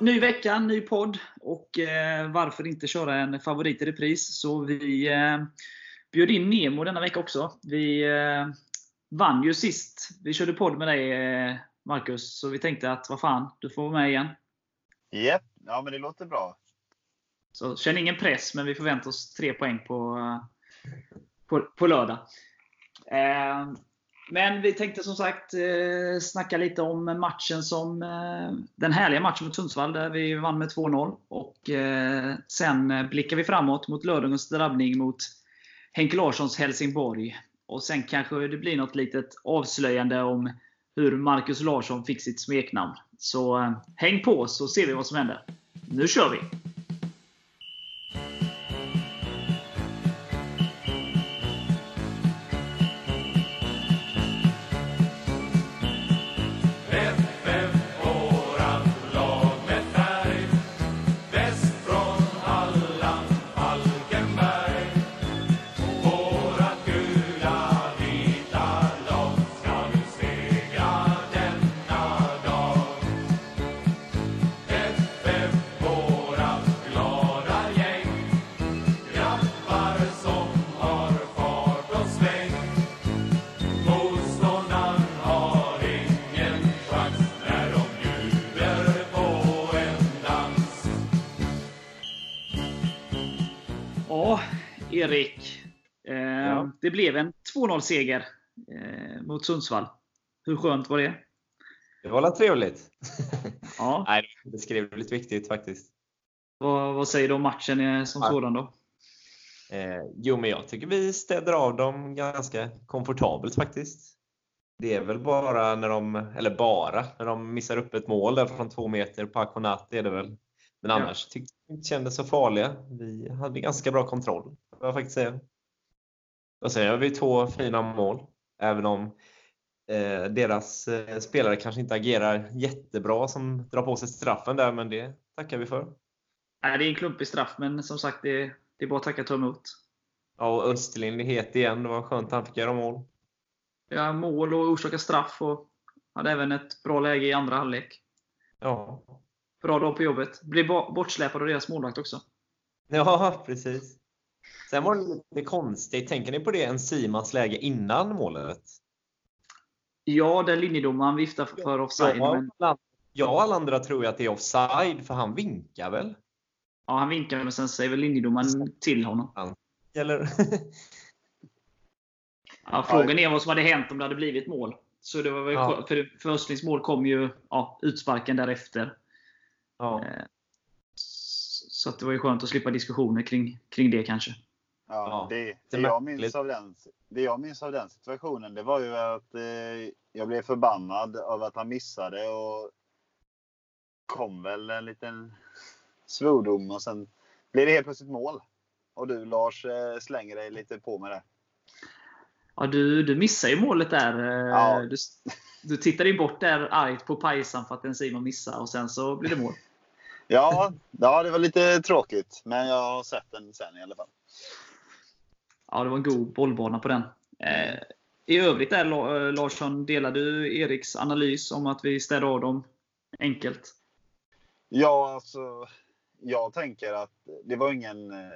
Ny vecka, ny podd och eh, varför inte köra en favorit i repris. Så vi eh, bjöd in Nemo denna vecka också. Vi eh, vann ju sist vi körde podd med dig eh, Marcus, så vi tänkte att vad fan, du får vara med igen. Japp, ja men det låter bra. Så känn ingen press, men vi förväntar oss tre poäng på, eh, på, på lördag. Eh, men vi tänkte som sagt eh, snacka lite om matchen som eh, den härliga matchen mot Sundsvall där vi vann med 2-0. Och eh, Sen eh, blickar vi framåt mot lördagens drabbning mot Henke Larssons Helsingborg. Och Sen kanske det blir något litet avslöjande om hur Marcus Larsson fick sitt smeknamn. Så eh, häng på så ser vi vad som händer. Nu kör vi! Erik. Eh, Det blev en 2-0-seger eh, mot Sundsvall. Hur skönt var det? Det var väl trevligt? Ja. Nej, det skrev lite viktigt faktiskt. Vad, vad säger du om matchen eh, som Ja. sådan då? Eh, jo, men jag tycker vi städar av dem ganska komfortabelt faktiskt. Det är väl bara när de, eller bara, när de missar upp ett mål där från två meter på Akonat är det väl. Men Ja. annars tyckte jag inte kändes så farliga. Vi hade ganska bra kontroll, får jag faktiskt säga. Och sen gör vi två fina mål, även om eh, deras eh, spelare kanske inte agerar jättebra som drar på sig straffen där, men det tackar vi för. Nej, det är en klumpig straff, men som sagt, det, det är bara att tacka och ta emot. Ja, och Österlind är het igen. Det var skönt att han fick göra mål. Ja, mål och orsaka straff och hade även ett bra läge i andra halvlek. Ja, Bra dag på jobbet. Blev bo- bortsläpad av deras målvakt också. ja precis. Sen var det lite konstigt. Tänker ni på det? En Simans läge innan målet? Ja, där linjedomaren viftar för, offside. Ja, Men, Jag och alla andra tror ju att det är offside, för han vinkar väl? ja, han vinkar, men sen säger väl linjedomaren till honom. Eller? Ja, frågan är vad som hade hänt om det hade blivit mål. Så det var väl Ja. för, för Östlings mål kom ju ja, utsparken därefter. Ja. Eh, Så att det var ju skönt att slippa diskussioner kring, kring det kanske. Ja, det, det jag minns av den, det jag minns av den situationen det var ju att eh, jag blev förbannad av att han missade och kom väl en liten svordom och sen blev det helt plötsligt mål. Och du Lars eh, slänger dig lite på med det. Ja, du, du missar ju målet där. Eh, Ja. Du, du tittar ju bort där argt på Pajsan för att en Simon missar och sen så blir det mål. Ja, ja, det var lite tråkigt. Men jag har sett den sen i alla fall. Ja, det var en god bollbana på den. Eh, I övrigt där eh, Larsson, delar du Eriks analys om att vi städar av dem enkelt? Ja, alltså. Jag tänker att det var ingen, eh,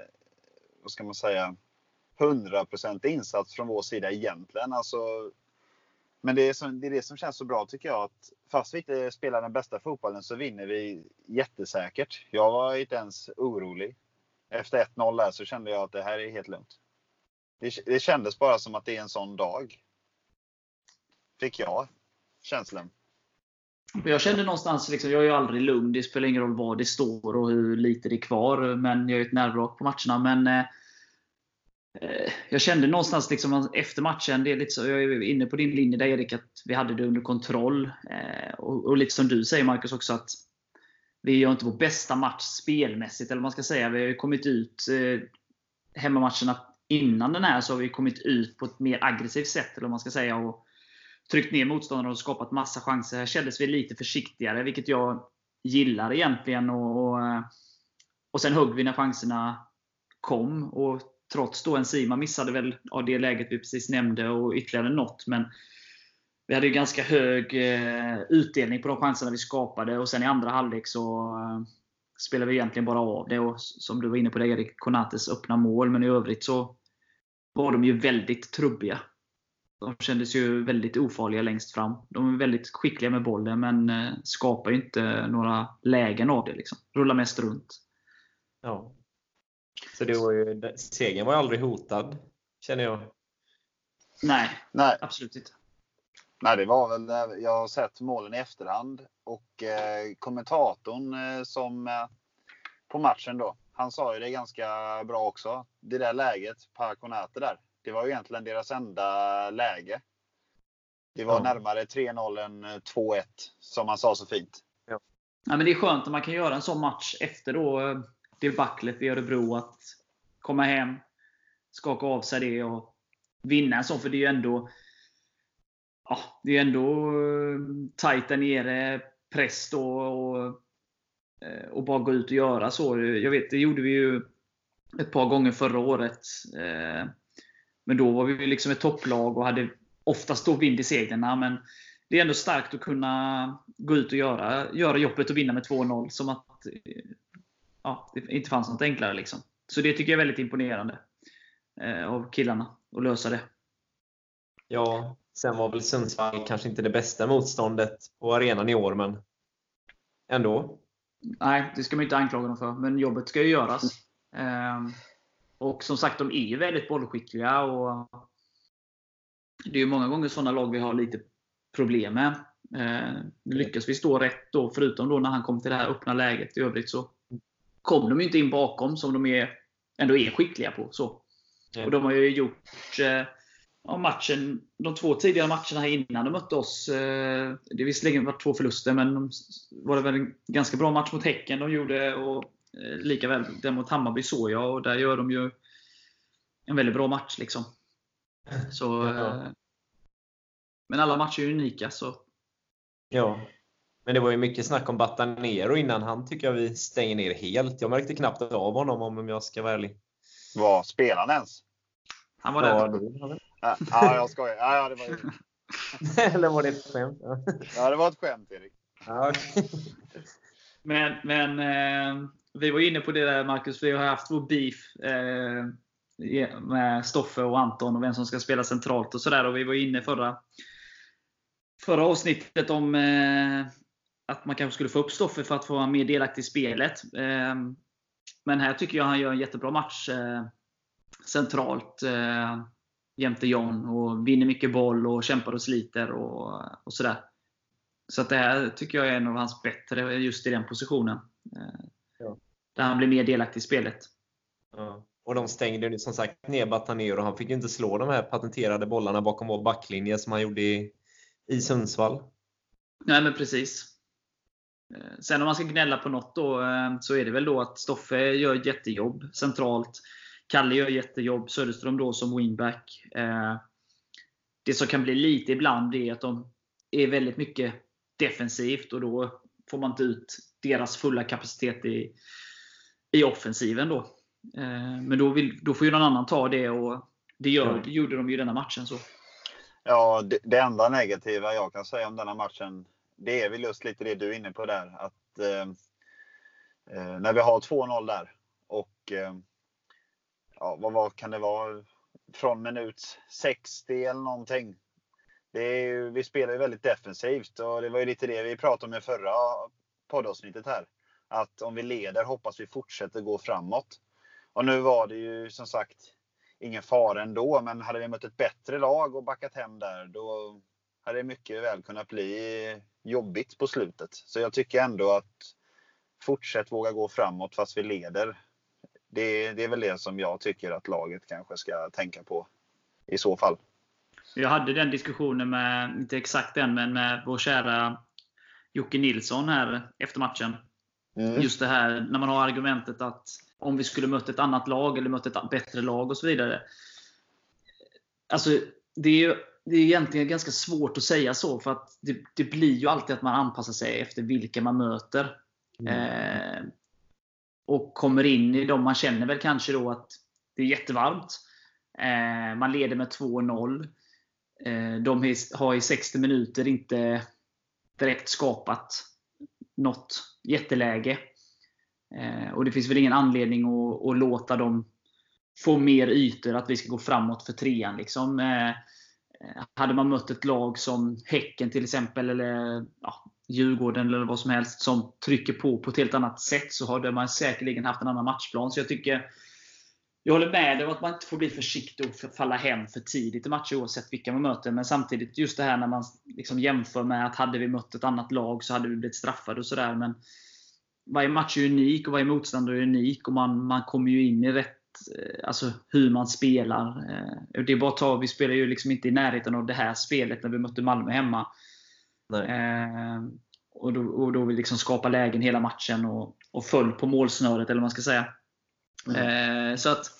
vad ska man säga, 100% insats från vår sida egentligen. Alltså, men det är, som, det är det som känns så bra tycker jag. att Fast vi inte spelar den bästa fotbollen så vinner vi jättesäkert. Jag var inte ens orolig. Efter 1-0 där så kände jag att det här är helt lugnt. Det, det kändes bara som att det är en sån dag. Fick jag känslan. Jag kände någonstans, liksom, jag är ju aldrig lugn. Det spelar ingen roll vad det står och hur lite det är kvar. Men jag är ett nervvrak på matcherna. Men eh, Eh, jag kände någonstans liksom, efter matchen, det är lite så, jag är inne på din linje där Erik, att vi hade det under kontroll. Eh, och, och lite som du säger Marcus också, att vi gör inte vår bästa match spelmässigt. Eller vad man ska säga. Vi har ju kommit ut eh, hemmamatcherna innan den här så har vi kommit ut på ett mer aggressivt sätt. Eller vad man ska säga. Och, tryckt ner motståndarna och skapat massa chanser. Här kändes vi lite försiktigare, vilket jag gillar egentligen. Och, och, eh, och Sen högg vi när chanserna kom och Trots då en Sima missade väl av det läget vi precis nämnde och ytterligare något. Men vi hade ju ganska hög eh, utdelning på de chanserna vi skapade. Och sen i andra halvlek så eh, spelade vi egentligen bara av det. Och som du var inne på, det, Erik Konates öppna mål. Men i övrigt så var de ju väldigt trubbiga. De kändes ju väldigt ofarliga längst fram. De är väldigt skickliga med bollen, men eh, skapar ju inte några lägen av det. Liksom. Rullar mest runt. Ja. Så det var ju, segern var ju aldrig hotad, känner jag. Nej, Nej, absolut inte. nej, det var väl, eh, jag har sett målen i efterhand och eh, kommentatorn eh, som eh, på matchen då, han sa ju det ganska bra också. Det där läget, Parakonate där, det var ju egentligen deras enda läge. Det var Ja. närmare 3-0 än eh, 2-1, som han sa så fint. Ja, men det är skönt att man kan göra en sån match efter då eh, debaclet i Örebro. Att komma hem, skaka av sig det och vinna en sån. För det är ju ändå ja, det är ju ändå eh, tajt där nere. Press då och, eh, och bara gå ut och göra så. Jag vet, det gjorde vi ju ett par gånger förra året. Eh, men då var vi liksom ett topplag och hade oftast då vind i seglen. Men det är ändå starkt att kunna gå ut och göra, göra jobbet och vinna med 2-0. Som att ja, det inte fanns något enklare. Liksom. Så det tycker jag är väldigt imponerande eh, av killarna att lösa det. Ja, sen var väl Sundsvall kanske inte det bästa motståndet på arenan i år, men ändå. Nej, det ska man inte anklaga dem för. Men jobbet ska ju göras. Eh, och som sagt, de är ju väldigt bollskickliga. Och det är ju många gånger sådana lag vi har lite problem med. Eh, lyckas vi stå rätt då, förutom då när han kom till det här öppna läget. I övrigt så kom de ju inte in bakom som de är, ändå är skickliga på. Så. Och de har ju gjort eh, ja, matchen, de två tidigare matcherna här innan de mötte oss. Eh, det har visserligen varit två förluster, men de var det väl en ganska bra match mot Häcken de gjorde. Och eh, lika väl den mot Hammarby såg jag. Och där gör de ju en väldigt bra match. liksom. Så, eh, men alla matcher är unika. Så. Ja. Men det var ju mycket snack om Batanero innan. Han tycker jag vi stänger ner helt. Jag märkte knappt av honom om jag ska vara ärlig. Vad spelar han ens? Han var Ja, där. det- Ja, ja, jag skojar. Ja, ja, det var, ju- Eller var det ett skämt? Ja. ja, det var ett skämt Erik. Ja. Men, men eh, vi var inne på det där Marcus, vi har haft vår beef eh, med Stoffe och Anton och vem som ska spela centralt och sådär. Och vi var inne förra, förra avsnittet om eh, att man kanske skulle få upp Stoffe för att få vara mer delaktig i spelet. Eh, men här tycker jag han gör en jättebra match eh, centralt eh, jämte John och vinner mycket boll och kämpar och sliter och, och sådär. Så att det här tycker jag är en av hans bättre just i den positionen. Eh, Ja. Där han blir mer delaktig i spelet. Ja. Och de stängde ju som sagt ner Batanero och han fick ju inte slå de här patenterade bollarna bakom vår backlinje som han gjorde i, i Sundsvall. Nej, men precis. Eh, Sen om man ska gnälla på något då, eh, så är det väl då att Stoffe gör ett jättejobb centralt. Kalle gör jättejobb. Söderström då som wingback. Eh, Det som kan bli lite ibland är att de är väldigt mycket defensivt och då får man inte ut deras fulla kapacitet i, i offensiven. Då. Men då, vill, då får ju någon annan ta det och det, gör, det gjorde de ju denna matchen. Så. Ja, det, det enda negativa jag kan säga om denna matchen, det är väl just lite det du är inne på där. Att eh, eh när vi har 2-0 där och eh, ja, vad, vad kan det vara? Från minut 60 eller någonting. Det är, ju- vi spelar ju väldigt defensivt och det var ju lite det vi pratade om i förra poddavsnittet här. Att om vi leder hoppas vi fortsätter gå framåt. Och nu var det ju som sagt ingen fara ändå, men hade vi mött ett bättre lag och backat hem där, då hade mycket väl kunnat bli jobbigt på slutet. Så jag tycker ändå att fortsätt våga gå framåt fast vi leder. Det, det är väl det som jag tycker att laget kanske ska tänka på i så fall. Jag hade den diskussionen med, inte exakt den, men med vår kära Jocke Nilsson här efter matchen. Mm. Just det här när man har argumentet att om vi skulle mött ett annat lag eller mött ett bättre lag och så vidare. Alltså, det är ju det är egentligen ganska svårt att säga så, för att det, det blir ju alltid att man anpassar sig efter vilka man möter. Eh, och kommer in i dem man känner väl kanske då att det är jättevarmt. Eh, man leder med 2-0. Eh, de har i 60 minuter inte direkt skapat något jätteläge. Eh, och det finns väl ingen anledning att, att, låta dem få mer ytor, att vi ska gå framåt för trean. Liksom. Hade man mött ett lag som Häcken till exempel, eller ja, Djurgården eller vad som helst, som trycker på på ett helt annat sätt, så hade man säkerligen haft en annan matchplan. Så jag tycker jag håller med dig om att man inte får bli försiktig och falla hem för tidigt i matcher oavsett vilka man möter. Men samtidigt just det här när man liksom jämför med att hade vi mött ett annat lag så hade vi blivit straffade och sådär. Men varje match är unik och varje motståndare är unik. Och man, man kommer ju in i rätt Alltså hur man spelar. Eh, det är bara att ta, vi spelar ju liksom inte i närheten av det här spelet när vi mötte Malmö hemma. Eh, och, då, och då vi liksom skapa lägen hela matchen och, och föll på målsnöret, eller vad man ska säga. Mm. Eh, så att,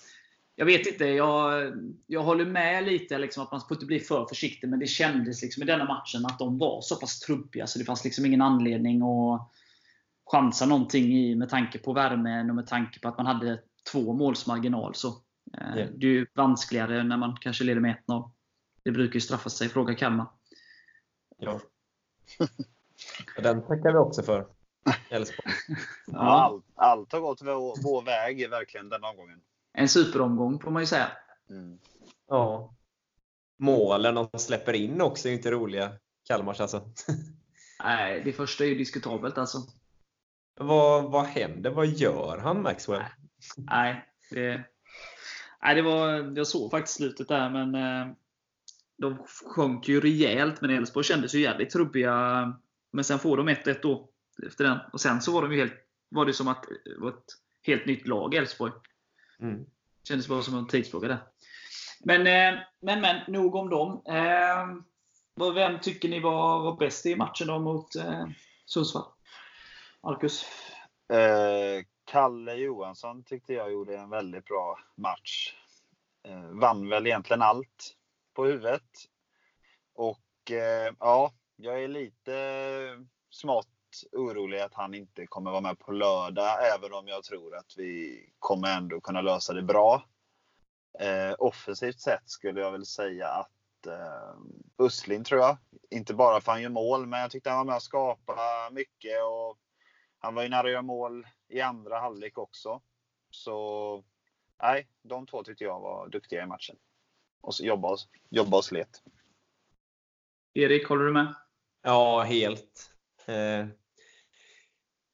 jag vet inte. Jag, jag håller med lite liksom att man får inte bli för försiktig. Men det kändes liksom i denna matchen att de var så pass trubbiga så det fanns liksom ingen anledning att chansa någonting i med tanke på värmen och med tanke på att man hade två måls marginal. Så, eh, yeah. Det är ju vanskligare när man kanske leder med 1-0. Det brukar ju straffa sig. Fråga Kalmar. Ja. Den tackar vi också för. Elfsborg. ja. allt, allt har gått vår, vår väg verkligen den omgången. En superomgång får man ju säga. Mm. Ja. Målen de släpper in också är inte roliga. Kalmars alltså. Nej, det första är ju diskutabelt alltså. Vad, vad händer? Vad gör han Maxwell? Nej, det, nej det var, jag såg faktiskt slutet där, men eh, de sjönk ju rejält. Men Elfsborg kändes ju jävligt trubbiga. Men sen får de 1-1 då efter den. Och sen så var de ju helt, var det som att det var ett helt nytt lag, Elfsborg. Mm. Kändes bara som en tidsfråga där. Men, eh, men, men nog om dem. Eh, vem tycker ni var, var bäst i matchen då mot eh, Sundsvall? Marcus? Eh, Kalle Johansson tyckte jag gjorde en väldigt bra match. Eh, vann väl egentligen allt på huvudet. Och eh, ja, jag är lite smått orolig att han inte kommer vara med på lördag, även om jag tror att vi kommer ändå kunna lösa det bra. Eh, offensivt sett skulle jag väl säga att eh, Usslin tror jag, inte bara för att han gör mål, men jag tyckte han var med och skapade mycket och han var ju nära att göra mål i andra halvlek också. Så nej, de två tyckte jag var duktiga i matchen. Och så jobba, och, jobba och slet. Erik, håller du med? Ja, helt. Eh,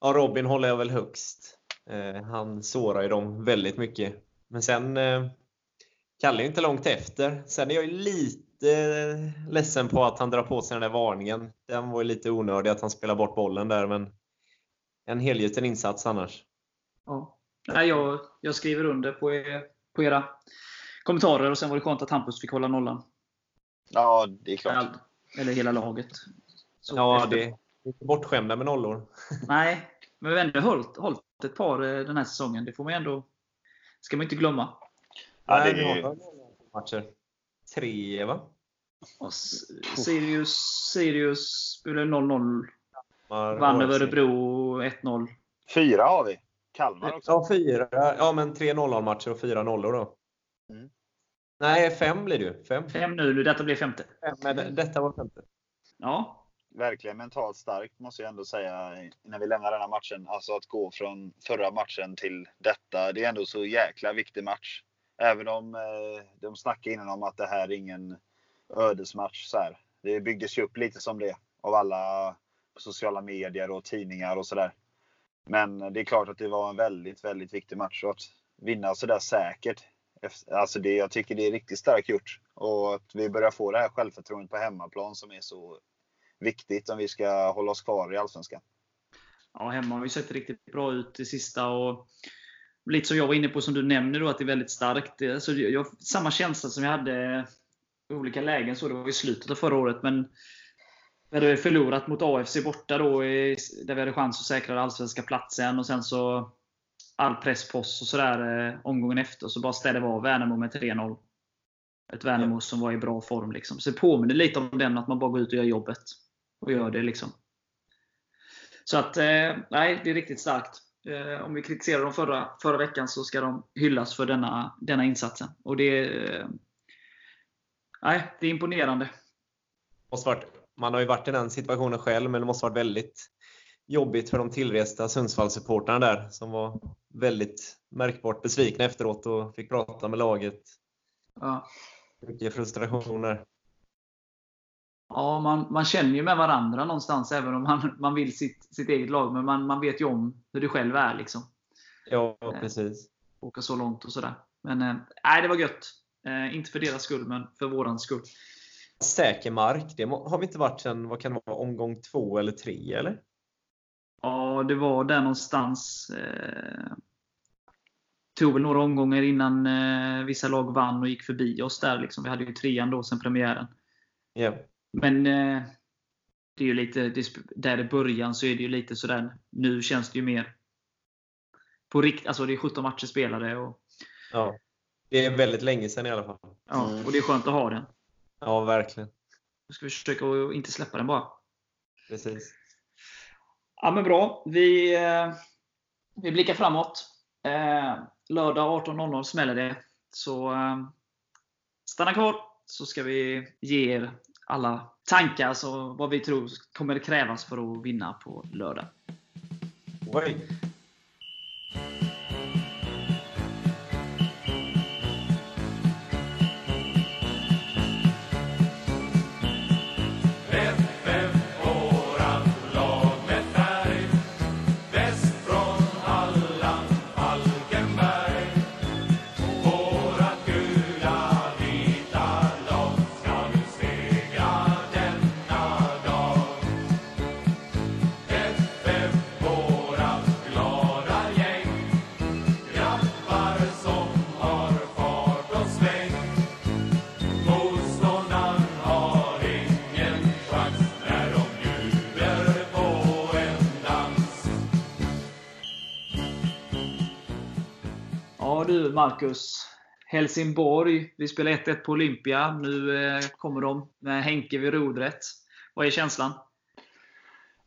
ja, Robin håller jag väl högst. Eh, han sårar ju dem väldigt mycket. Men sen eh, Kalle är inte långt efter. Sen är jag lite ledsen på att han drar på sig den där varningen. Den var ju lite onödig att han spelar bort bollen där, men en helgjuten insats annars. Ja. Nej, jag, jag skriver under på, er, på era kommentarer och sen var det skönt att Hampus fick hålla nollan. Ja, det är klart. Eller hela laget. Så ja, efter. det är inte bortskämda med nollor. Nej, men vi har ändå hållit, hållit ett par eh, den här säsongen. Det får man ändå ska man inte glömma. Ja, det är... matcher. Tre, va? Och Sirius, Sirius spelade 0-0. Vann över Örebro 1-0. Fyra har vi. Kalmar också. Ja, fyra. Ja, men tre 0 matcher och fyra nollor då. Mm. Nej, fem blir det ju. Fem. Fem nu. Detta blir femte. Fem, men detta var femte. Ja. Verkligen mentalt starkt måste jag ändå säga när vi lämnar den här matchen. Alltså att gå från förra matchen till detta. Det är ändå så jäkla viktig match. Även om eh, de snackar innan om att det här är ingen ödesmatch. Så här. Det byggdes ju upp lite som det av alla sociala medier och tidningar och sådär. Men det är klart att det var en väldigt, väldigt viktig match. Och att vinna sådär säkert. Alltså det, jag tycker det är riktigt starkt gjort. Och att vi börjar få det här självförtroendet på hemmaplan som är så viktigt om vi ska hålla oss kvar i Allsvenskan. Ja, hemma har vi sett riktigt bra ut det sista. Och lite som jag var inne på, som du nämner, då, att det är väldigt starkt. Alltså, jag, samma känsla som jag hade i olika lägen, så det var i slutet av förra året. Men vi hade förlorat mot AFC borta då, där vi hade chans att säkra den allsvenska platsen. Och sen så all press på oss och sådär eh, omgången efter. Så bara ställde vi av Värnamo med 3-0. Ett Värnamo som var i bra form. Liksom. Så det påminner lite om den, att man bara går ut och gör jobbet. Och gör det liksom. Så att, eh, nej, det är riktigt starkt. Eh, om vi kritiserade dem förra, förra veckan så ska de hyllas för denna, denna insatsen. Och det, nej, det är imponerande. Måste varit, man har ju varit i den situationen själv, men det måste varit väldigt jobbigt för de tillresta Sundsvallssupportrarna där som var väldigt märkbart besvikna efteråt och fick prata med laget. Ja. Mycket frustrationer. Ja, man, man känner ju med varandra någonstans, även om man, man vill sitt, sitt eget lag. Men man, man vet ju om hur det själv är. Liksom. Ja, precis. Åka så långt och sådär. Men eh, nej, det var gött. Eh, inte för deras skull, men för våran skull. Säker mark, det har vi inte varit sedan, vad kan det vara, omgång två eller tre eller? Ja, det var där någonstans. Eh, tog väl några omgångar innan eh, vissa lag vann och gick förbi oss där. Liksom. Vi hade ju trean då sen premiären. Ja. Men eh, det är ju lite, det, där i början så är det ju lite sådär. Nu känns det ju mer på rikt, alltså det är 17 matcher spelade. Och, ja. Det är väldigt länge sedan i alla fall. Ja, och det är skönt att ha den. Ja, verkligen. Nu ska vi försöka att inte släppa den bara. Precis. Ja, men bra. Vi, eh, vi blickar framåt. Eh, lördag 18.00 smäller det. Så eh, stanna kvar så ska vi ge er alla tankar, alltså vad vi tror kommer krävas för att vinna på lördag. Oj. Marcus. Helsingborg. Vi spelar 1-1 på Olympia. Nu eh, kommer de med Henke vid rodret. Vad är känslan?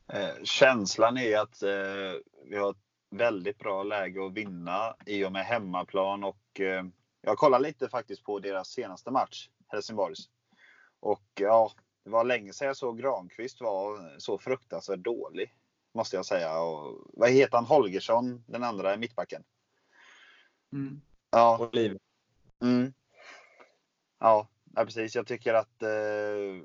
Eh, känslan är att eh, vi har ett väldigt bra läge att vinna i och med hemmaplan och eh, jag kollar lite faktiskt på deras senaste match, Helsingborgs. Och ja, det var länge sedan jag såg Granqvist var så fruktansvärt dålig. Måste jag säga. Och, vad heter han? Holgersson, den andra mittbacken. Mm. Ja, Oliv. Mm. Ja, ja, precis. Jag tycker att eh,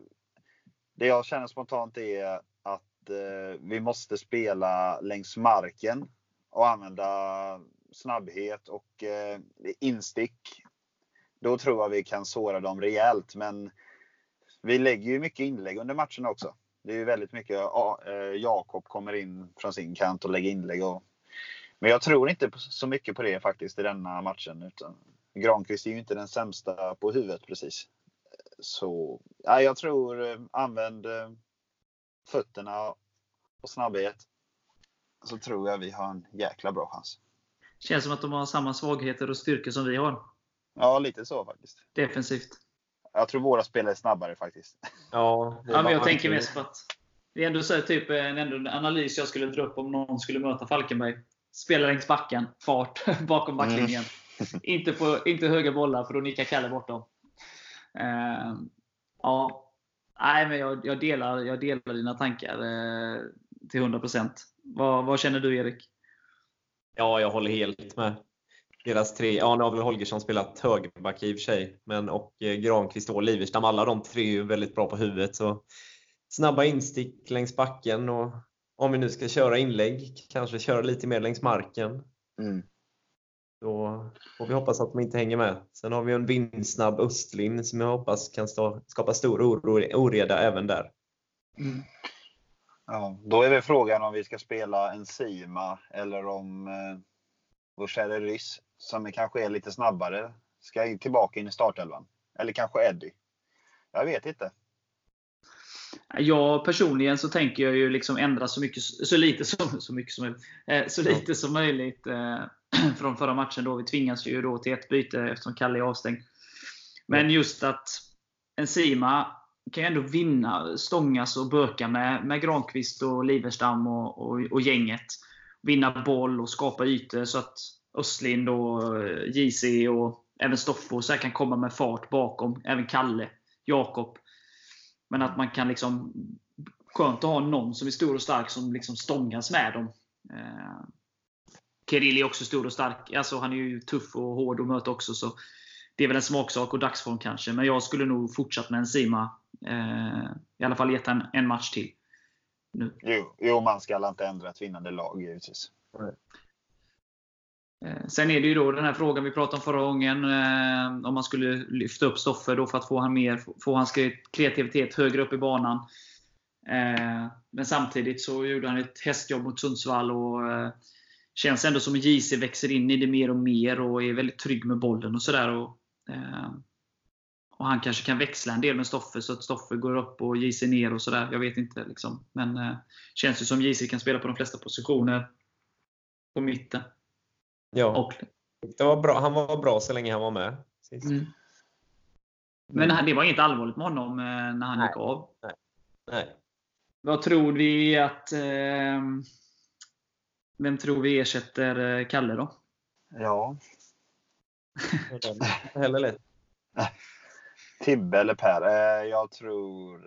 det jag känner spontant är att eh, vi måste spela längs marken och använda snabbhet och eh, instick. Då tror jag vi kan såra dem rejält. Men vi lägger ju mycket inlägg under matchen också. Det är ju väldigt mycket. Ja, eh, Jakob kommer in från sin kant och lägger inlägg. Och, men jag tror inte så mycket på det faktiskt i denna matchen. Utan Granqvist är ju inte den sämsta på huvudet precis. Så ja, jag tror eh, använd eh, fötterna och snabbhet. Så tror jag vi har en jäkla bra chans. Känns som att de har samma svagheter och styrkor som vi har. Ja, lite så faktiskt. Defensivt. Jag tror våra spelare är snabbare faktiskt. Ja, det Ja, men jag tänker mest på att det är ändå så här, typ en, ändå en analys jag skulle dra upp om någon skulle möta Falkenberg. Spela längs backen, fart bakom backlinjen. inte, på, inte höga bollar för då nickar Kalle bort dem. Eh, ja, Nej, men jag, jag, delar, jag delar dina tankar eh, till 100%. Vad, vad känner du Erik? Ja, jag håller helt med. Deras tre, ja nu har väl Holgersson spelat högerback i och för sig, men och eh, Granqvist och Liverstam, alla de tre är ju väldigt bra på huvudet. Så snabba instick längs backen och om vi nu ska köra inlägg, kanske köra lite mer längs marken. Mm. Då får vi hoppas att de inte hänger med. Sen har vi en vindsnabb Östlin som jag hoppas kan stå, skapa stor oro, oreda även där. Ja, då är väl frågan om vi ska spela en Sima eller om eh, vår käre Ryss, som är, kanske är lite snabbare, ska tillbaka in i startelvan. Eller kanske Eddie. Jag vet inte. Jag personligen så tänker jag ju liksom ändra så, mycket, så lite som, så mycket som möjligt, eh, så lite som möjligt eh, från förra matchen. Då vi tvingas ju då till ett byte eftersom Kalle är avstängd. Men just att en Sima kan ju ändå vinna, stångas och böka med, med Granqvist och Liverstam och, och, och gänget. vinna boll och skapa ytor så att Östlind och eh, JC och även Stoffe och så kan komma med fart bakom. Även Kalle, Jakob. Men att man kan liksom Skönt att ha någon som är stor och stark som liksom stångas med dem. Eh, Kirill är också stor och stark. Alltså, han är ju tuff och hård att möta också. Så det är väl en smaksak och dagsform kanske. Men jag skulle nog fortsatt med en Sima. Eh, I alla fall gett en, en match till. Nu. Jo, jo, man ska inte ändra ett vinnande lag givetvis. Eh, Eh, sen är det ju då den här frågan vi pratade om förra gången. Eh, om man skulle lyfta upp Stoffer då för att få han mer, få hans kreativitet högre upp i banan. Eh, men samtidigt så gjorde han ett hästjobb mot Sundsvall och eh, känns ändå som att JC växer in i det mer och mer och är väldigt trygg med bollen och sådär. Och, eh, och han kanske kan växla en del med Stoffe så att Stoffe går upp och JC ner och sådär. Jag vet inte. Liksom. Men eh, känns ju som JC kan spela på de flesta positioner på mitten. Ja. Och, det var bra. Han var bra så länge han var med. Mm. Men det var inget allvarligt med honom eh, när han Nej. gick av. Nej. Nej. Vad tror vi att... Eh, vem tror vi ersätter eh, Kalle då? Ja. Heller lätt. Tibbe eller Per? Eh, jag tror,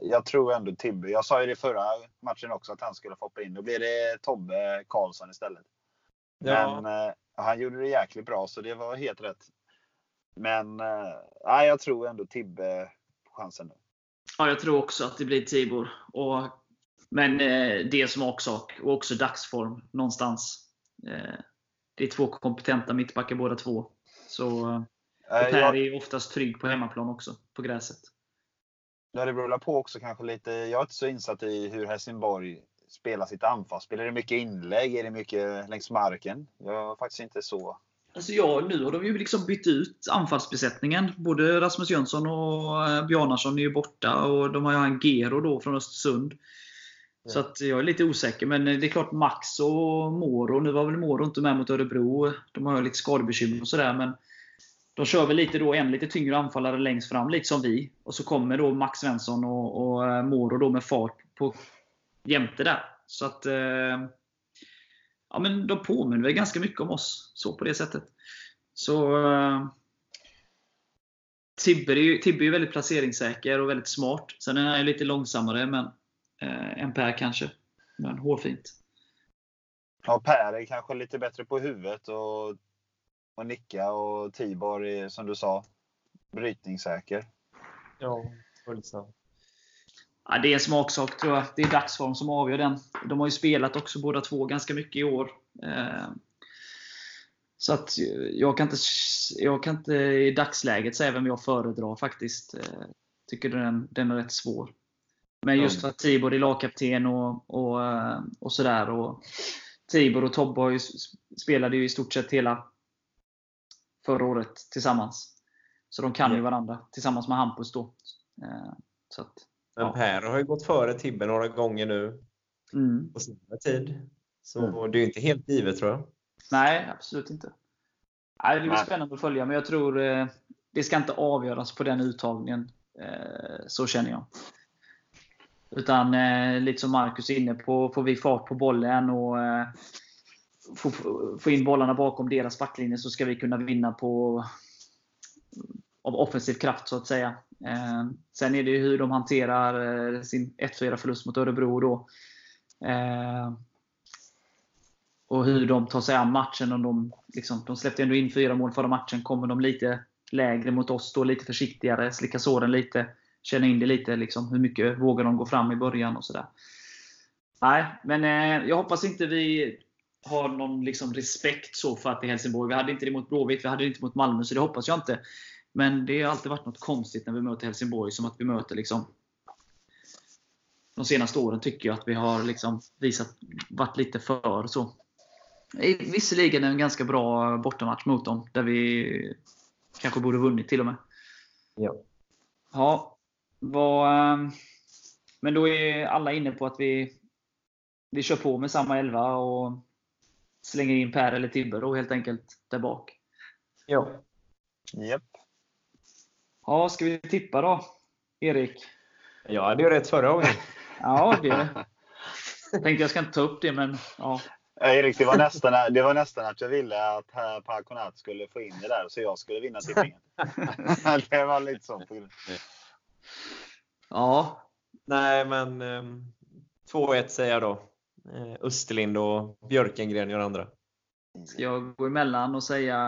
jag tror ändå Tibbe. Jag sa ju det förra matchen också att han skulle få hoppa in. Då blir det Tobbe Karlsson istället. Ja. Men han gjorde det jäkligt bra så det var helt rätt. Men eh, jag tror ändå Tibbe på chansen nu. Ja, jag tror också att det blir Tibor. Och, men eh, det är smaksak och också dagsform någonstans. Eh, det är två kompetenta mittbackar båda två. Så, eh, Per jag, är oftast trygg på hemmaplan också, på gräset. Ja, det beror på också kanske lite. Jag är inte så insatt i hur Helsingborg spelar sitt anfallsspel. Är det mycket inlägg? Är det mycket längs marken? Jag är faktiskt inte så Alltså ja, nu har de ju liksom bytt ut anfallsbesättningen. Både Rasmus Jönsson och eh, Bjarnason är ju borta och de har ju en Gero då från Östersund. Ja. Så att jag är lite osäker. Men det är klart Max och Moro. Nu var väl Moro inte med mot Örebro. De har ju lite skadebekymmer och sådär. Men de kör väl lite då en lite tyngre anfallare längst fram, lite som vi. Och så kommer då Max Svensson och, och eh, Moro då med fart på jämte där. Så att eh, ja, men de påminner väl ganska mycket om oss så på det sättet. Så uh, Tibbe är, ju, Tibbe är väldigt placeringssäker och väldigt smart. Sen är han lite långsammare men, uh, än Per kanske. Men hårfint. Ja, Per är kanske lite bättre på huvudet och, och nicka och Tibor är som du sa brytningssäker. Ja, följsam. Ja, det är en smaksak tror jag. Det är dagsform som avgör den. De har ju spelat också båda två ganska mycket i år. Eh, så att jag kan inte, jag kan inte i dagsläget säga vem jag föredrar faktiskt. Eh, tycker den, den är rätt svår. Men just att Tibor är lagkapten och, och, eh, och sådär. Och Tibor och Tobbe ju, spelade ju i stort sett hela förra året tillsammans. Så de kan ju varandra tillsammans med Hampus då. Så att, men ja. Per har ju gått före Tibbe några gånger nu mm. på senare tid. Så mm. det är inte helt givet tror jag. Nej, absolut inte. Nej, det blir Nej. spännande att följa, men jag tror eh, det ska inte avgöras på den uttagningen. Eh, så känner jag. Utan eh, lite som Marcus är inne på, får vi fart på bollen och eh, få, få in bollarna bakom deras backlinje så ska vi kunna vinna på av offensiv kraft så att säga. Eh, sen är det ju hur de hanterar eh, sin 1-4 förlust mot Örebro då. Eh, och hur de tar sig an matchen. Om de, liksom, de släppte ändå in fyra mål förra matchen. Kommer de lite lägre mot oss då, lite försiktigare, slicka såren lite, känna in det lite. Liksom, hur mycket vågar de gå fram i början och sådär. Nej, men eh, jag hoppas inte vi har någon liksom, respekt så för att det är Helsingborg. Vi hade inte det mot Blåvitt, vi hade det inte mot Malmö, så det hoppas jag inte. Men det har alltid varit något konstigt när vi möter Helsingborg, som att vi möter liksom de senaste åren tycker jag att vi har liksom visat, varit lite för så. Visserligen en ganska bra bortamatch mot dem, där vi kanske borde vunnit till och med. Ja. Ja. Vad, ehm, men då är alla inne på att vi, vi kör på med samma elva och slänger in Per eller Tibbe då helt enkelt där bak. Ja. Japp. Ja, ska vi tippa då? Erik? Jag hade ju rätt förra gången. ja, det. Jag tänkte jag ska inte ta upp det, men ja. Erik, det var, nästan, det var nästan att jag ville att herr Parkonat skulle få in det där så jag skulle vinna tippningen. det var lite så. Ja, Nej, men eh, 2-1 säger jag då. Eh, Österlind och Björkengren gör andra. ska jag gå emellan och säga...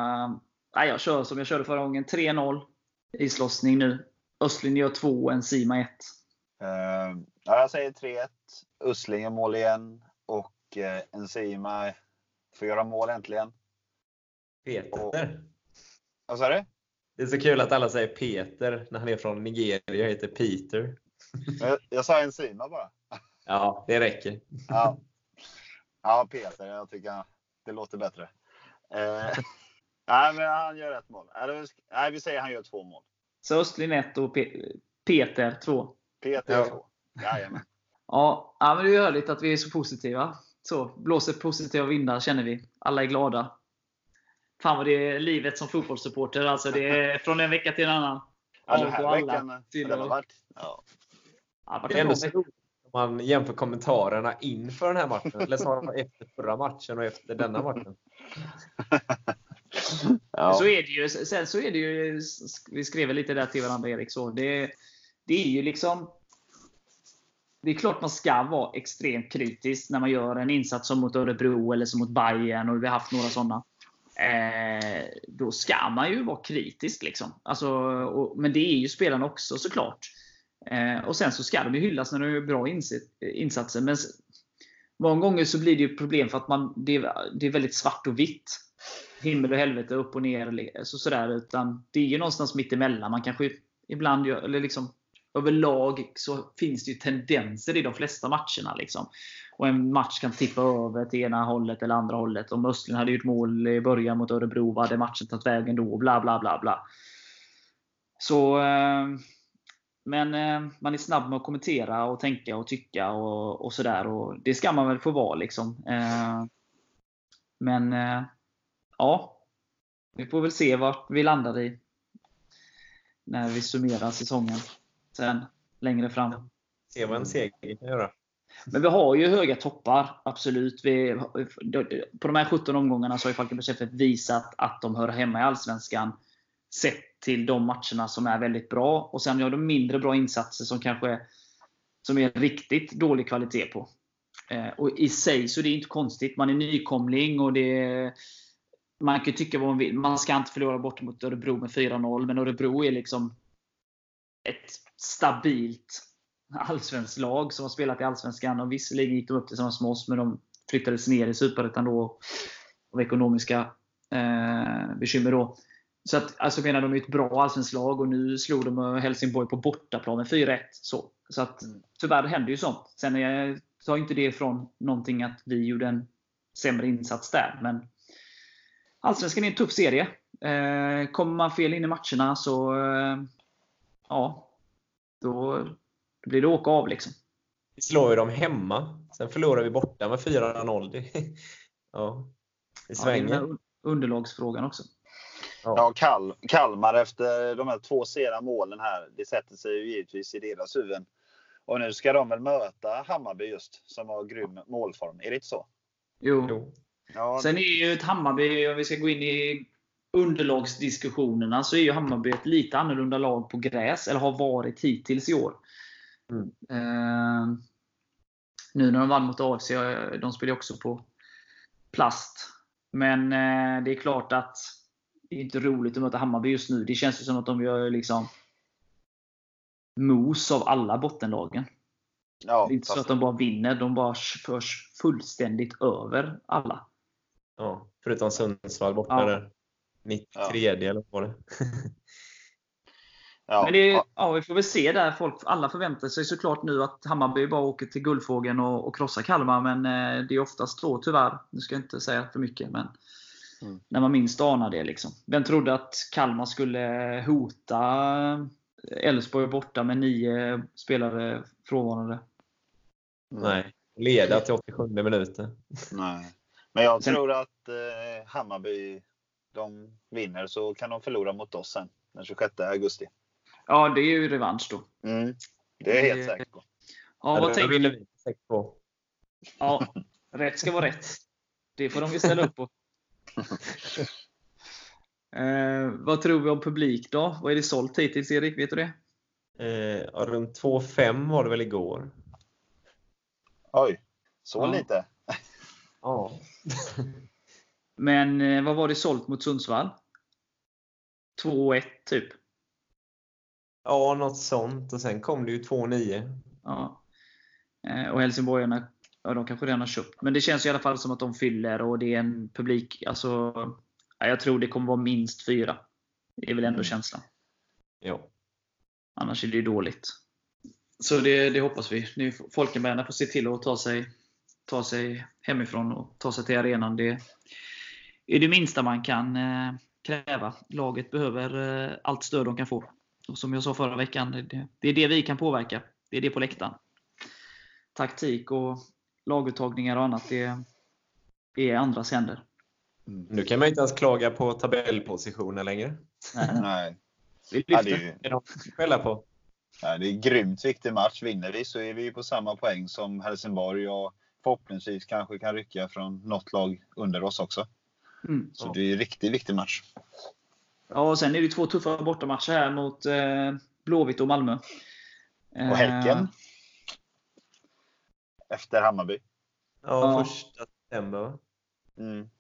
Nej, jag kör som jag körde förra gången. 3-0. Islossning nu. Östlind gör 2, en Sima 1. Eh, ja, jag säger 3-1. Usling gör mål igen och eh, Enzima får göra mål äntligen. Peter. Vad sa du? Det är så kul att alla säger Peter när han är från Nigeria och heter Peter. Jag, jag sa Enzima bara. Ja, det räcker. Ja. ja, Peter. Jag tycker det låter bättre. Eh, nej, men han gör ett mål. Eller, nej, vi säger han gör två mål. Så Östlind 1 och Pe- Peter 2. Peter Ja. två. Jajamän. Ja, ja, men det är härligt att vi är så positiva. Så, blåser positiva vindar känner vi. Alla är glada. Fan vad det är livet som fotbollssupporter. Alltså det är från en vecka till en annan. Ja, den här veckan. har varit, ja. Ja, det är ändå så roligt om man jämför kommentarerna inför den här matchen. Eller snarare efter förra matchen och efter denna matchen. Ja. Så är det ju. Sen så är det ju, vi skrev lite där till varandra Erik, så det, det är ju liksom det är klart man ska vara extremt kritisk när man gör en insats som mot Örebro eller som mot Bayern och vi har haft några sådana. Eh, då ska man ju vara kritisk. Liksom. Alltså, och, men det är ju spelarna också såklart. Eh, och Sen så ska de ju hyllas när de gör bra insatser. Men många gånger så blir det ju problem för att man, det, är, det är väldigt svart och vitt. Himmel och helvete, upp och ner. Så, sådär, utan det är ju någonstans mitt emellan. Man kanske ibland gör, eller liksom överlag så finns det ju tendenser i de flesta matcherna. Liksom. Och en match kan tippa över till ena hållet eller andra hållet. Om Östlund hade gjort mål i början mot Örebro, vad hade matchen tagit vägen då? Bla, bla, bla, bla. Så, eh, men eh, man är snabb med att kommentera och tänka och tycka och, och sådär. Och det ska man väl få vara. Liksom. Eh, men eh, ja, vi får väl se vart vi landar i när vi summerar säsongen sen längre fram. Se vad en seger kan göra. Men vi har ju höga toppar, absolut. Vi, på de här 17 omgångarna så har FF visat att de hör hemma i Allsvenskan. Sett till de matcherna som är väldigt bra. Och sen gör de mindre bra insatser som kanske som är riktigt dålig kvalitet på. Eh, och i sig så är det inte konstigt. Man är nykomling och det man kan ju tycka vad man vill. Man ska inte förlora bort mot Örebro med 4-0. Men Örebro är liksom ett stabilt allsvenskt lag som har spelat i Allsvenskan. Och visserligen gick de upp tillsammans med oss, men de flyttades ner i Superettan då av ekonomiska eh, bekymmer. Då. Så att, alltså menar de är ett bra allsvenskt lag och nu slog de Helsingborg på bortaplan med 4-1. Så, så att, tyvärr händer ju sånt. Sen är, tar inte det ifrån någonting att vi gjorde en sämre insats där. Men Allsvenskan är en tuff serie. Eh, kommer man fel in i matcherna så eh, ja, då, då blir det åka av. Liksom. Vi slår ju dem hemma. Sen förlorar vi borta med 4-0. Det, ja, det Ja, svänger. här underlagsfrågan också. Ja, Kal Kalmar efter de här två sena målen här. Det sätter sig ju givetvis i deras huvuden. Och nu ska de väl möta Hammarby just, som har grym målform. Är det inte så? Jo. Jo. Ja, Sen är ju ett Hammarby, om vi ska gå in i underlagsdiskussionerna, så är ju Hammarby ett lite annorlunda lag på gräs. Eller har varit hittills i år. Mm. Eh, nu när de vann mot AFC, de spelar också på plast. Men eh, det är klart att det är inte roligt att möta Hammarby just nu. Det känns ju som att de gör liksom mos av alla bottenlagen. ja, det är inte så att de bara vinner, de bara förs fullständigt över alla. Ja, förutom Sundsvall borta Ja. där. 93 eller vad det? ja, Men det, är- ja, ja, vi får väl se där. Folk, alla förväntar sig såklart nu att Hammarby bara åker till Guldfågeln och, och krossar Kalmar. Men eh, det är oftast så tyvärr. Nu ska jag inte säga för mycket. Men Mm. När man minst anar det. Liksom. Vem trodde att Kalmar skulle hota Elfsborg borta med nio spelare frånvarande? Nej. Leda till 87 minuter. nej. Men jag Sen- tror att eh, Hammarby, de vinner så kan de förlora mot oss sen. Den 26 augusti. Ja, det är ju revansch då. Mm. Det är jag helt Det- säker på. Ja, vad tänker du? vi 6-2. Ja, rätt ska vara rätt. Det får de ju ställa upp på. Eh, vad tror vi om publik då? Vad är det sålt hittills, Erik? Vet du det? Eh, runt 2,5 var det väl igår. Oj, så Ja. lite. Ja. Men eh, vad var det sålt mot Sundsvall? 2-1 typ. ja, något sånt. Och sen kom det ju 2,9. Ja. Eh, och Helsingborgarna, ja, de kanske redan har köpt. Men det känns i alla fall som att de fyller och det är en publik. Alltså, ja, jag tror det kommer vara minst fyra. Det är väl ändå Mm. känslan. Ja. Annars är det ju dåligt. Så det, det hoppas vi. Nu Folkenbergarna får se till att ta sig, ta sig hemifrån och ta sig till arenan. Det är det minsta man kan eh, kräva. Laget behöver eh, allt stöd de kan få. Och som jag sa förra veckan, det, är det vi kan påverka. Det är det på läktaren. Taktik och laguttagningar och annat, det är andras händer. Nu kan man inte ens klaga på tabellpositioner längre. Nej, Nej. vi Ja, det, är ju, skälla på. ja, det är en grymt viktig match. Vinner vi så är vi på samma poäng som Helsingborg och förhoppningsvis kanske kan rycka från något lag under oss också. Mm. Så det är en riktigt viktig match. Ja, och sen är det två tuffa bortamatcher här mot eh, Blåvitt och Malmö. Och Häcken. Efter Hammarby. Ja, Ja. första september va? Mm.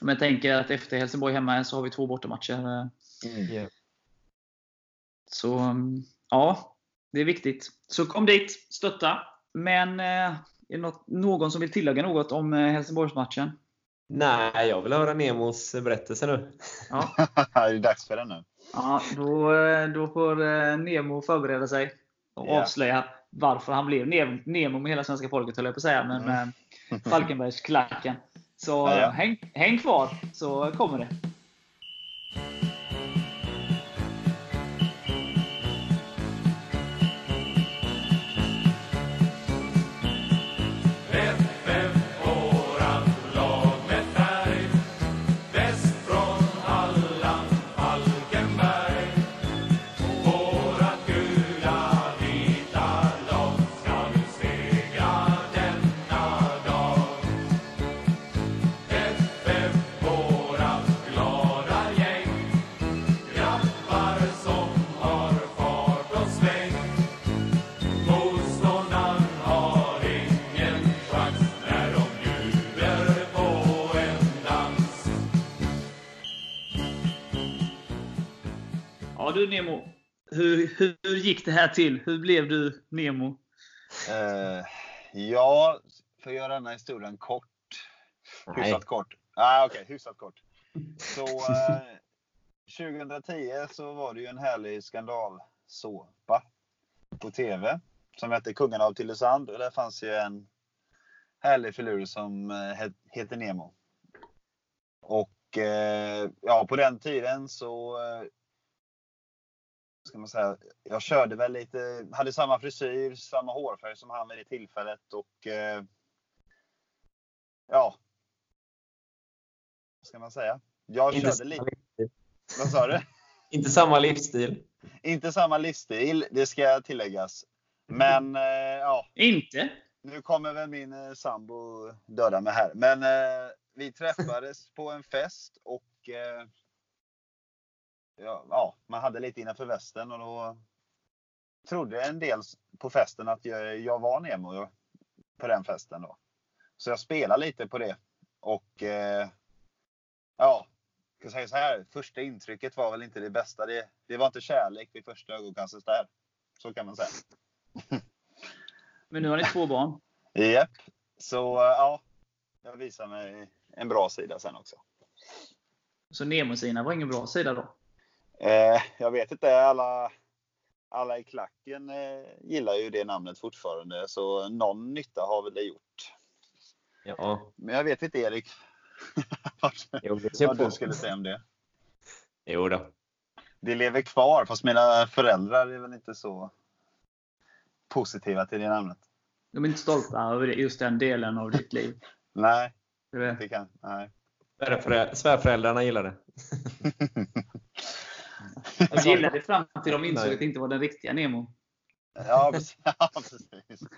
Men jag tänker att efter Helsingborg hemma så har vi två bortamatcher. eh, Mm. Ja. Så mm, ja, det är viktigt. Så kom dit, stötta. Men eh, är det något, någon som vill tillägga något om eh, Helsingborgsmatchen? Nej, jag vill höra Nemos berättelse nu. Ja, det är dags för den nu. ja då, eh, då får eh, Nemo förbereda sig och Ja. avslöja varför han blev Ne- Nemo med hela svenska folket, höll jag på att säga. Men med Falkenbergsklacken. Så Ja, ja. häng, häng kvar, så kommer det. Nemo, hur, hur gick det här till? Hur blev du Nemo? Eh, ja, för att göra den här historien kort. Nej. Hyfsat kort. Ah, Okej, hyfsat kort. Så eh, 2010 så var det ju en härlig skandalsåpa på TV som hette Kungarna av Tylösand och där fanns ju en härlig filur som eh, het- heter Nemo. Och eh, ja, på den tiden så ska man säga, jag körde väl lite, hade samma frisyr, samma hårfärg som han vid det tillfället och eh, ja. Vad ska man säga? Jag Inte körde samma lite, livsstil. vad sa du? Inte samma livsstil. Inte samma livsstil, det ska tilläggas. Men eh, ja, Inte? nu kommer väl min eh, sambo döda mig här. Men eh, vi träffades på en fest och eh, ja, ja, man hade lite innanför västen och då trodde en del på festen att jag, jag var Nemo på den festen då. Så jag spelade lite på det och eh, ja, jag ska säga så här. Första intrycket var väl inte det bästa. Det, det var inte kärlek vid första ögonkastet där. Så kan man säga. Men nu har ni två barn. Japp. Så eh, ja, jag visar mig en bra sida sen också. Så Nemo-sidan var ingen bra sida då? Eh, jag vet inte, alla, alla i klacken eh, gillar ju det namnet fortfarande. Så någon nytta har väl det gjort. Ja, Men jag vet inte Erik. jo, vad på. du skulle säga om det. Jo då. Det lever kvar fast mina föräldrar är väl inte så positiva till det namnet. De är inte stolta över det- just den delen av ditt liv. Nej, det? kan nej. Svärförä- Svärföräldrarna gillar det. Jag gillade det fram till de insåg att det inte var den riktiga Nemo. Ja, precis. Ja, precis.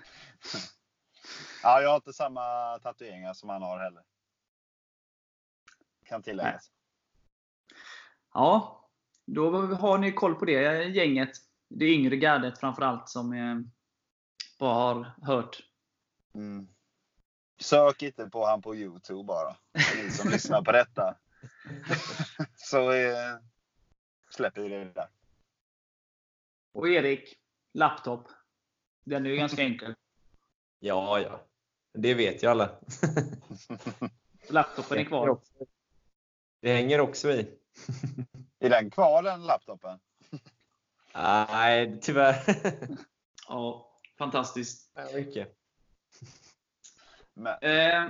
Ja, jag har inte samma tatueringar som han har heller. kan tilläggas. Ja, då har ni koll på det gänget. Det yngre gardet framförallt som bara har hört. Mm. Sök inte på han på Youtube bara. Ni som lyssnar på detta. Så eh, släpper vi det där. Och Erik, laptop. Den är ju ganska enkel. Ja, ja. Det vet ju alla. Laptopen är kvar. Det hänger också i. Är den kvar den laptopen? Nej, tyvärr. Ja, fantastiskt. Ja, mycket. Men, Eh,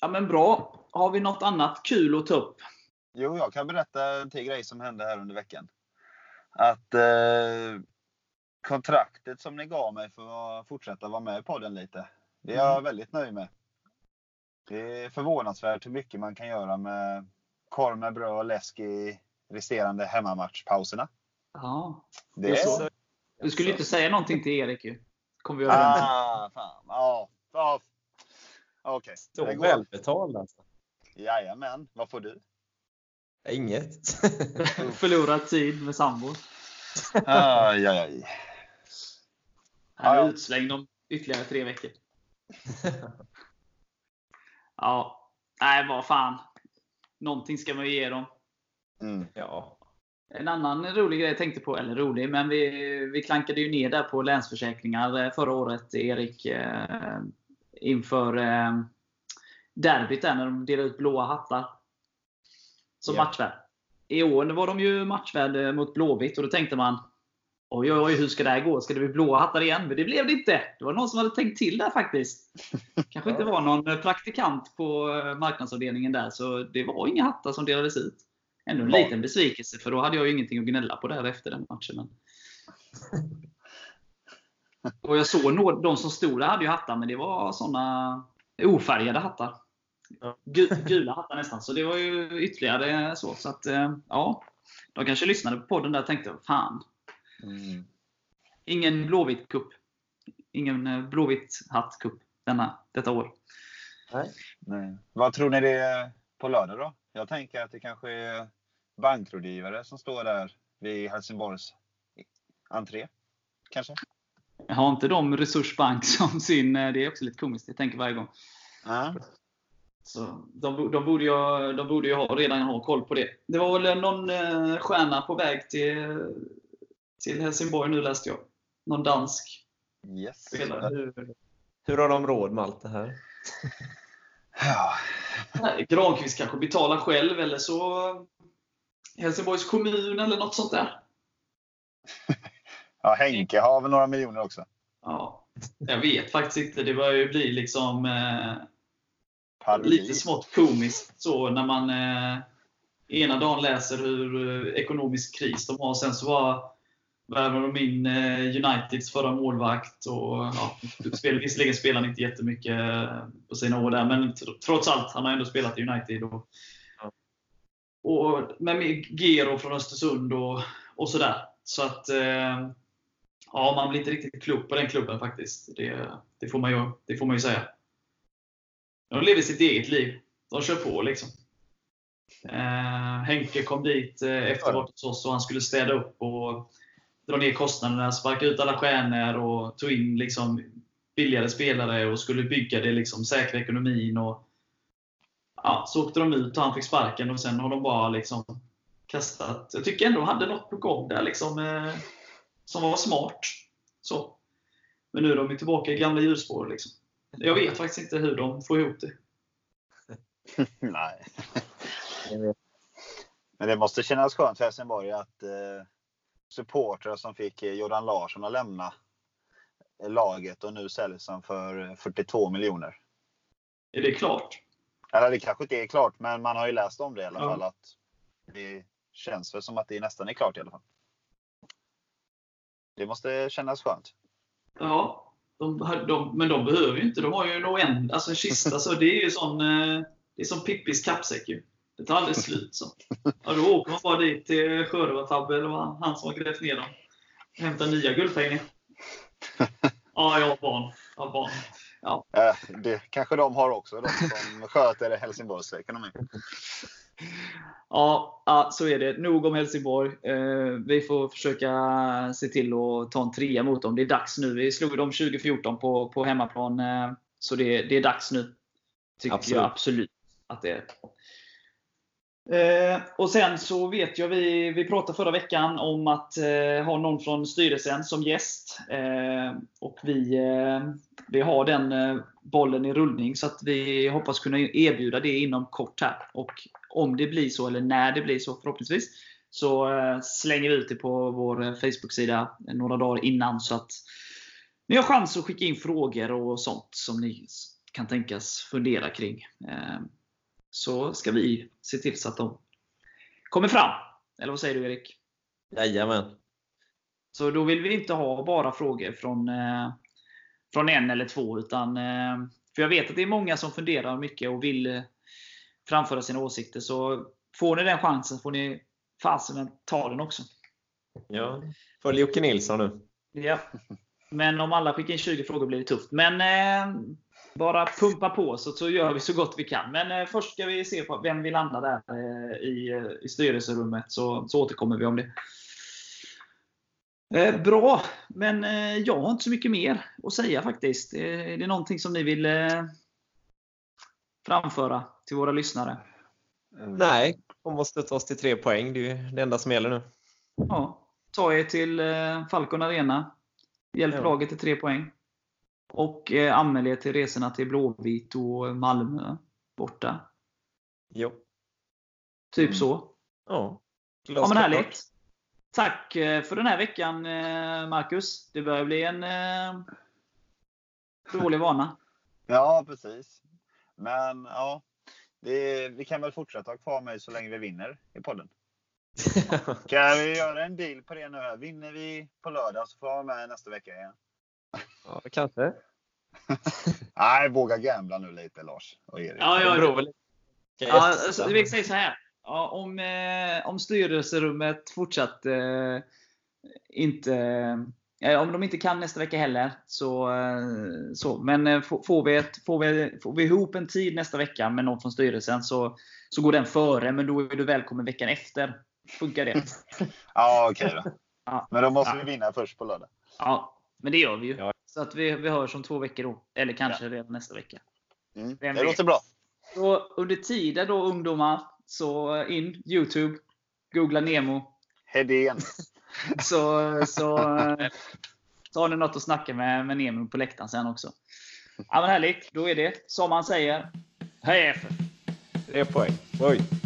ja, men bra. Har vi något annat kul att ta upp? Jo, jag kan berätta en till grej som hände här under veckan. Att eh, kontraktet som ni gav mig för att fortsätta vara med i podden lite. Det är jag väldigt nöjd med. Det är förvånansvärt hur mycket man kan göra med korv med bröd och läsk i resterande hemmamatchpauserna. Ja, Det är så. Du skulle inte säga någonting till Erik ju. Kom vi överens. Ah, fan. Ja, ja. Okej. Så Det går. välbetald alltså. Jajamän. Vad får du? Inget. Förlorad tid med sambo. Aj, aj, aj. Han Ja, är ja. utslängd om ytterligare tre veckor. Ja, nej vad fan. Någonting ska man ju ge dem. Mm. Ja. En annan rolig grej jag tänkte på, eller rolig, men vi, vi klankade ju ner där på Länsförsäkringar eh, förra året, Erik, eh, inför eh, derbyt där när de delade ut blåa hattar. Som Ja. matchvärd. I år var de ju matchvärd eh, mot Blåvitt och då tänkte man Oj, oj, oj, hur ska det här gå? Ska det bli blåa hattar igen? Men det blev det inte. Det var någon som hade tänkt till där faktiskt. Kanske inte var någon eh, praktikant på eh, marknadsavdelningen där, så det var inga hattar som delades ut. Ändå en Ja. liten besvikelse, för då hade jag ju ingenting att gnälla på där efter den matchen. Men... Och jag såg nå- de som stod där hade ju hattar, men det var såna ofärgade hattar. Gula hattar nästan, så det var ju ytterligare så. så att, eh, ja, de kanske lyssnade på podden där och tänkte, fan, Mm. ingen blåvitt kupp. Ingen eh, blåvitt hatt-cup denna, detta år. Nej. Vad tror ni det är på lördag då? Jag tänker att det kanske är bankrådgivare som står där vid Helsingborgs entré. Kanske? Har inte de Resursbank som sin... eh, Det är också lite komiskt, jag tänker varje gång. Ja. Så de, de, borde ju, de borde ju ha, redan ha koll på det. Det var väl någon eh, stjärna på väg till, till Helsingborg nu läste jag. Någon dansk Yes. spelare. Hur, hur har de råd med allt det här? Ja. Granqvist kanske betalar själv eller så Helsingborgs kommun eller något sånt där. ja, Henke har väl några miljoner också. Ja, jag vet faktiskt inte. Det börjar ju bli liksom eh, Parodi. lite smått komiskt så när man eh, ena dagen läser hur eh, ekonomisk kris de har. Sen så bara värvar de in eh, Uniteds förra målvakt. Och, ja, spel, visserligen spelar han inte jättemycket eh, på sina år där, men tr- trots allt, han har ändå spelat i United. Och, och med Gero från Östersund och, och sådär. Så att ja, man blir inte riktigt klok på den klubben faktiskt. Det, det, får, man ju, det får man ju säga. De lever sitt eget liv. De kör på liksom. Eh, Henke kom dit eh, efteråt hos oss och han skulle städa upp och dra ner kostnaderna, sparka ut alla stjärnor och ta in liksom billigare spelare och skulle bygga det, liksom, säkra ekonomin. Och, ja, så åkte de ut och han fick sparken och sen har de bara liksom kastat. Jag tycker ändå de hade något på gång där liksom, eh, som var smart. Så. Men nu är de tillbaka i gamla hjulspår. Liksom. Jag vet faktiskt inte hur de får ihop det. Nej. Men det måste kännas skönt för Helsingborg att eh, supportrar som fick eh, Jordan Larsson att lämna laget och nu säljs han för 42 miljoner. Är det klart? Eller det kanske inte är klart, men man har ju läst om det i alla Ja. fall. Att det känns väl som att det nästan är klart i alla fall. Det måste kännas skönt. Ja, de, de, men de behöver ju inte. De har ju en oänd, alltså en kista. Så det är ju sån, eh, det är som Pippis kappsäck ju. Det tar aldrig slut. Så. Ja, då åker man bara dit till Sjörövartabbe, eller vad han som har grävt ner dem. Och hämtar nya guldpengar. Ja, jag har barn. Jag har barn. Ja. Eh, det kanske de har också, de som sköter Helsingborgs ekonomi. Ja, ja, så är det. Nog om Helsingborg. Eh, vi får försöka se till att ta en trea mot dem. Det är dags nu. Vi slog dem 2014 på, på hemmaplan. Eh, så det, det är dags nu. Tycker Absolut. jag absolut att det är. Eh, och sen så vet jag, vi, vi pratade förra veckan om att eh, ha någon från styrelsen som gäst. Eh, och vi, eh, vi har den bollen i rullning så att vi hoppas kunna erbjuda det inom kort här. Och om det blir så, eller när det blir så förhoppningsvis, så eh, slänger vi ut det på vår eh, Facebook-sida några dagar innan så att ni har chans att skicka in frågor och sånt som ni kan tänkas fundera kring. Eh, Så ska vi se till så att de kommer fram. Eller vad säger du Erik? Jajamän. Så då vill vi inte ha bara frågor från, från en eller två. Utan, för jag vet att det är många som funderar mycket och vill framföra sina åsikter. Så får ni den chansen får ni fasen ta den också. Ja. Följ Jocke Nilsson nu. Ja. Men om alla skickar in 20 frågor blir det tufft. Men eh, bara pumpa på så, så gör vi så gott vi kan. Men eh, först ska vi se på vem vi landar där eh, i, eh, i styrelserummet. Så, så återkommer vi om det. Eh, bra, men eh, jag har inte så mycket mer att säga faktiskt. Är det någonting som ni vill framföra till våra lyssnare? Nej, de måste ta oss till tre poäng. Det är ju det enda som gäller nu. Ja, ta er till eh, Falcon Arena. Hjälp Ja. laget till tre poäng. Och eh, anmäl er till resorna till Blåvitt och Malmö borta. Jo. Typ Mm. så. Ja. Ja, men härligt. Tack eh, för den här veckan eh, Marcus. Det börjar bli en eh, dålig vana. Ja, precis. Men ja, det, vi kan väl fortsätta ha kvar mig så länge vi vinner i podden. Kan vi göra en deal på det nu? Här? Vinner vi på lördag så får jag vara med nästa vecka igen. ja, kanske. Nej, våga gambla nu lite Lars och Erik. Ja, ja, Det beror väl Ja, alltså, vi säger så här. Ja, om, eh, om styrelserummet fortsatt eh, inte eh, om de inte kan nästa vecka heller. Så, eh, så. Men eh, får, vi ett, får, vi, får vi ihop en tid nästa vecka med någon från styrelsen så, så går den före. Men då är du välkommen veckan efter. Funkar det? Ja, okej då. Ja. Men då måste Ja. vi vinna först på lördag. Ja, men det gör vi ju. Ja. Så att vi, vi hörs om två veckor då. Eller kanske redan nästa vecka. Mm. Det låter bra. Så under tiden då ungdomar, så in Youtube, googla Nemo. Hedén. Så, så, så har ni något att snacka med, med Nemo på läktaren sen också. Ja men härligt, då är det som man säger. Hej FF! Tre poäng. Oj.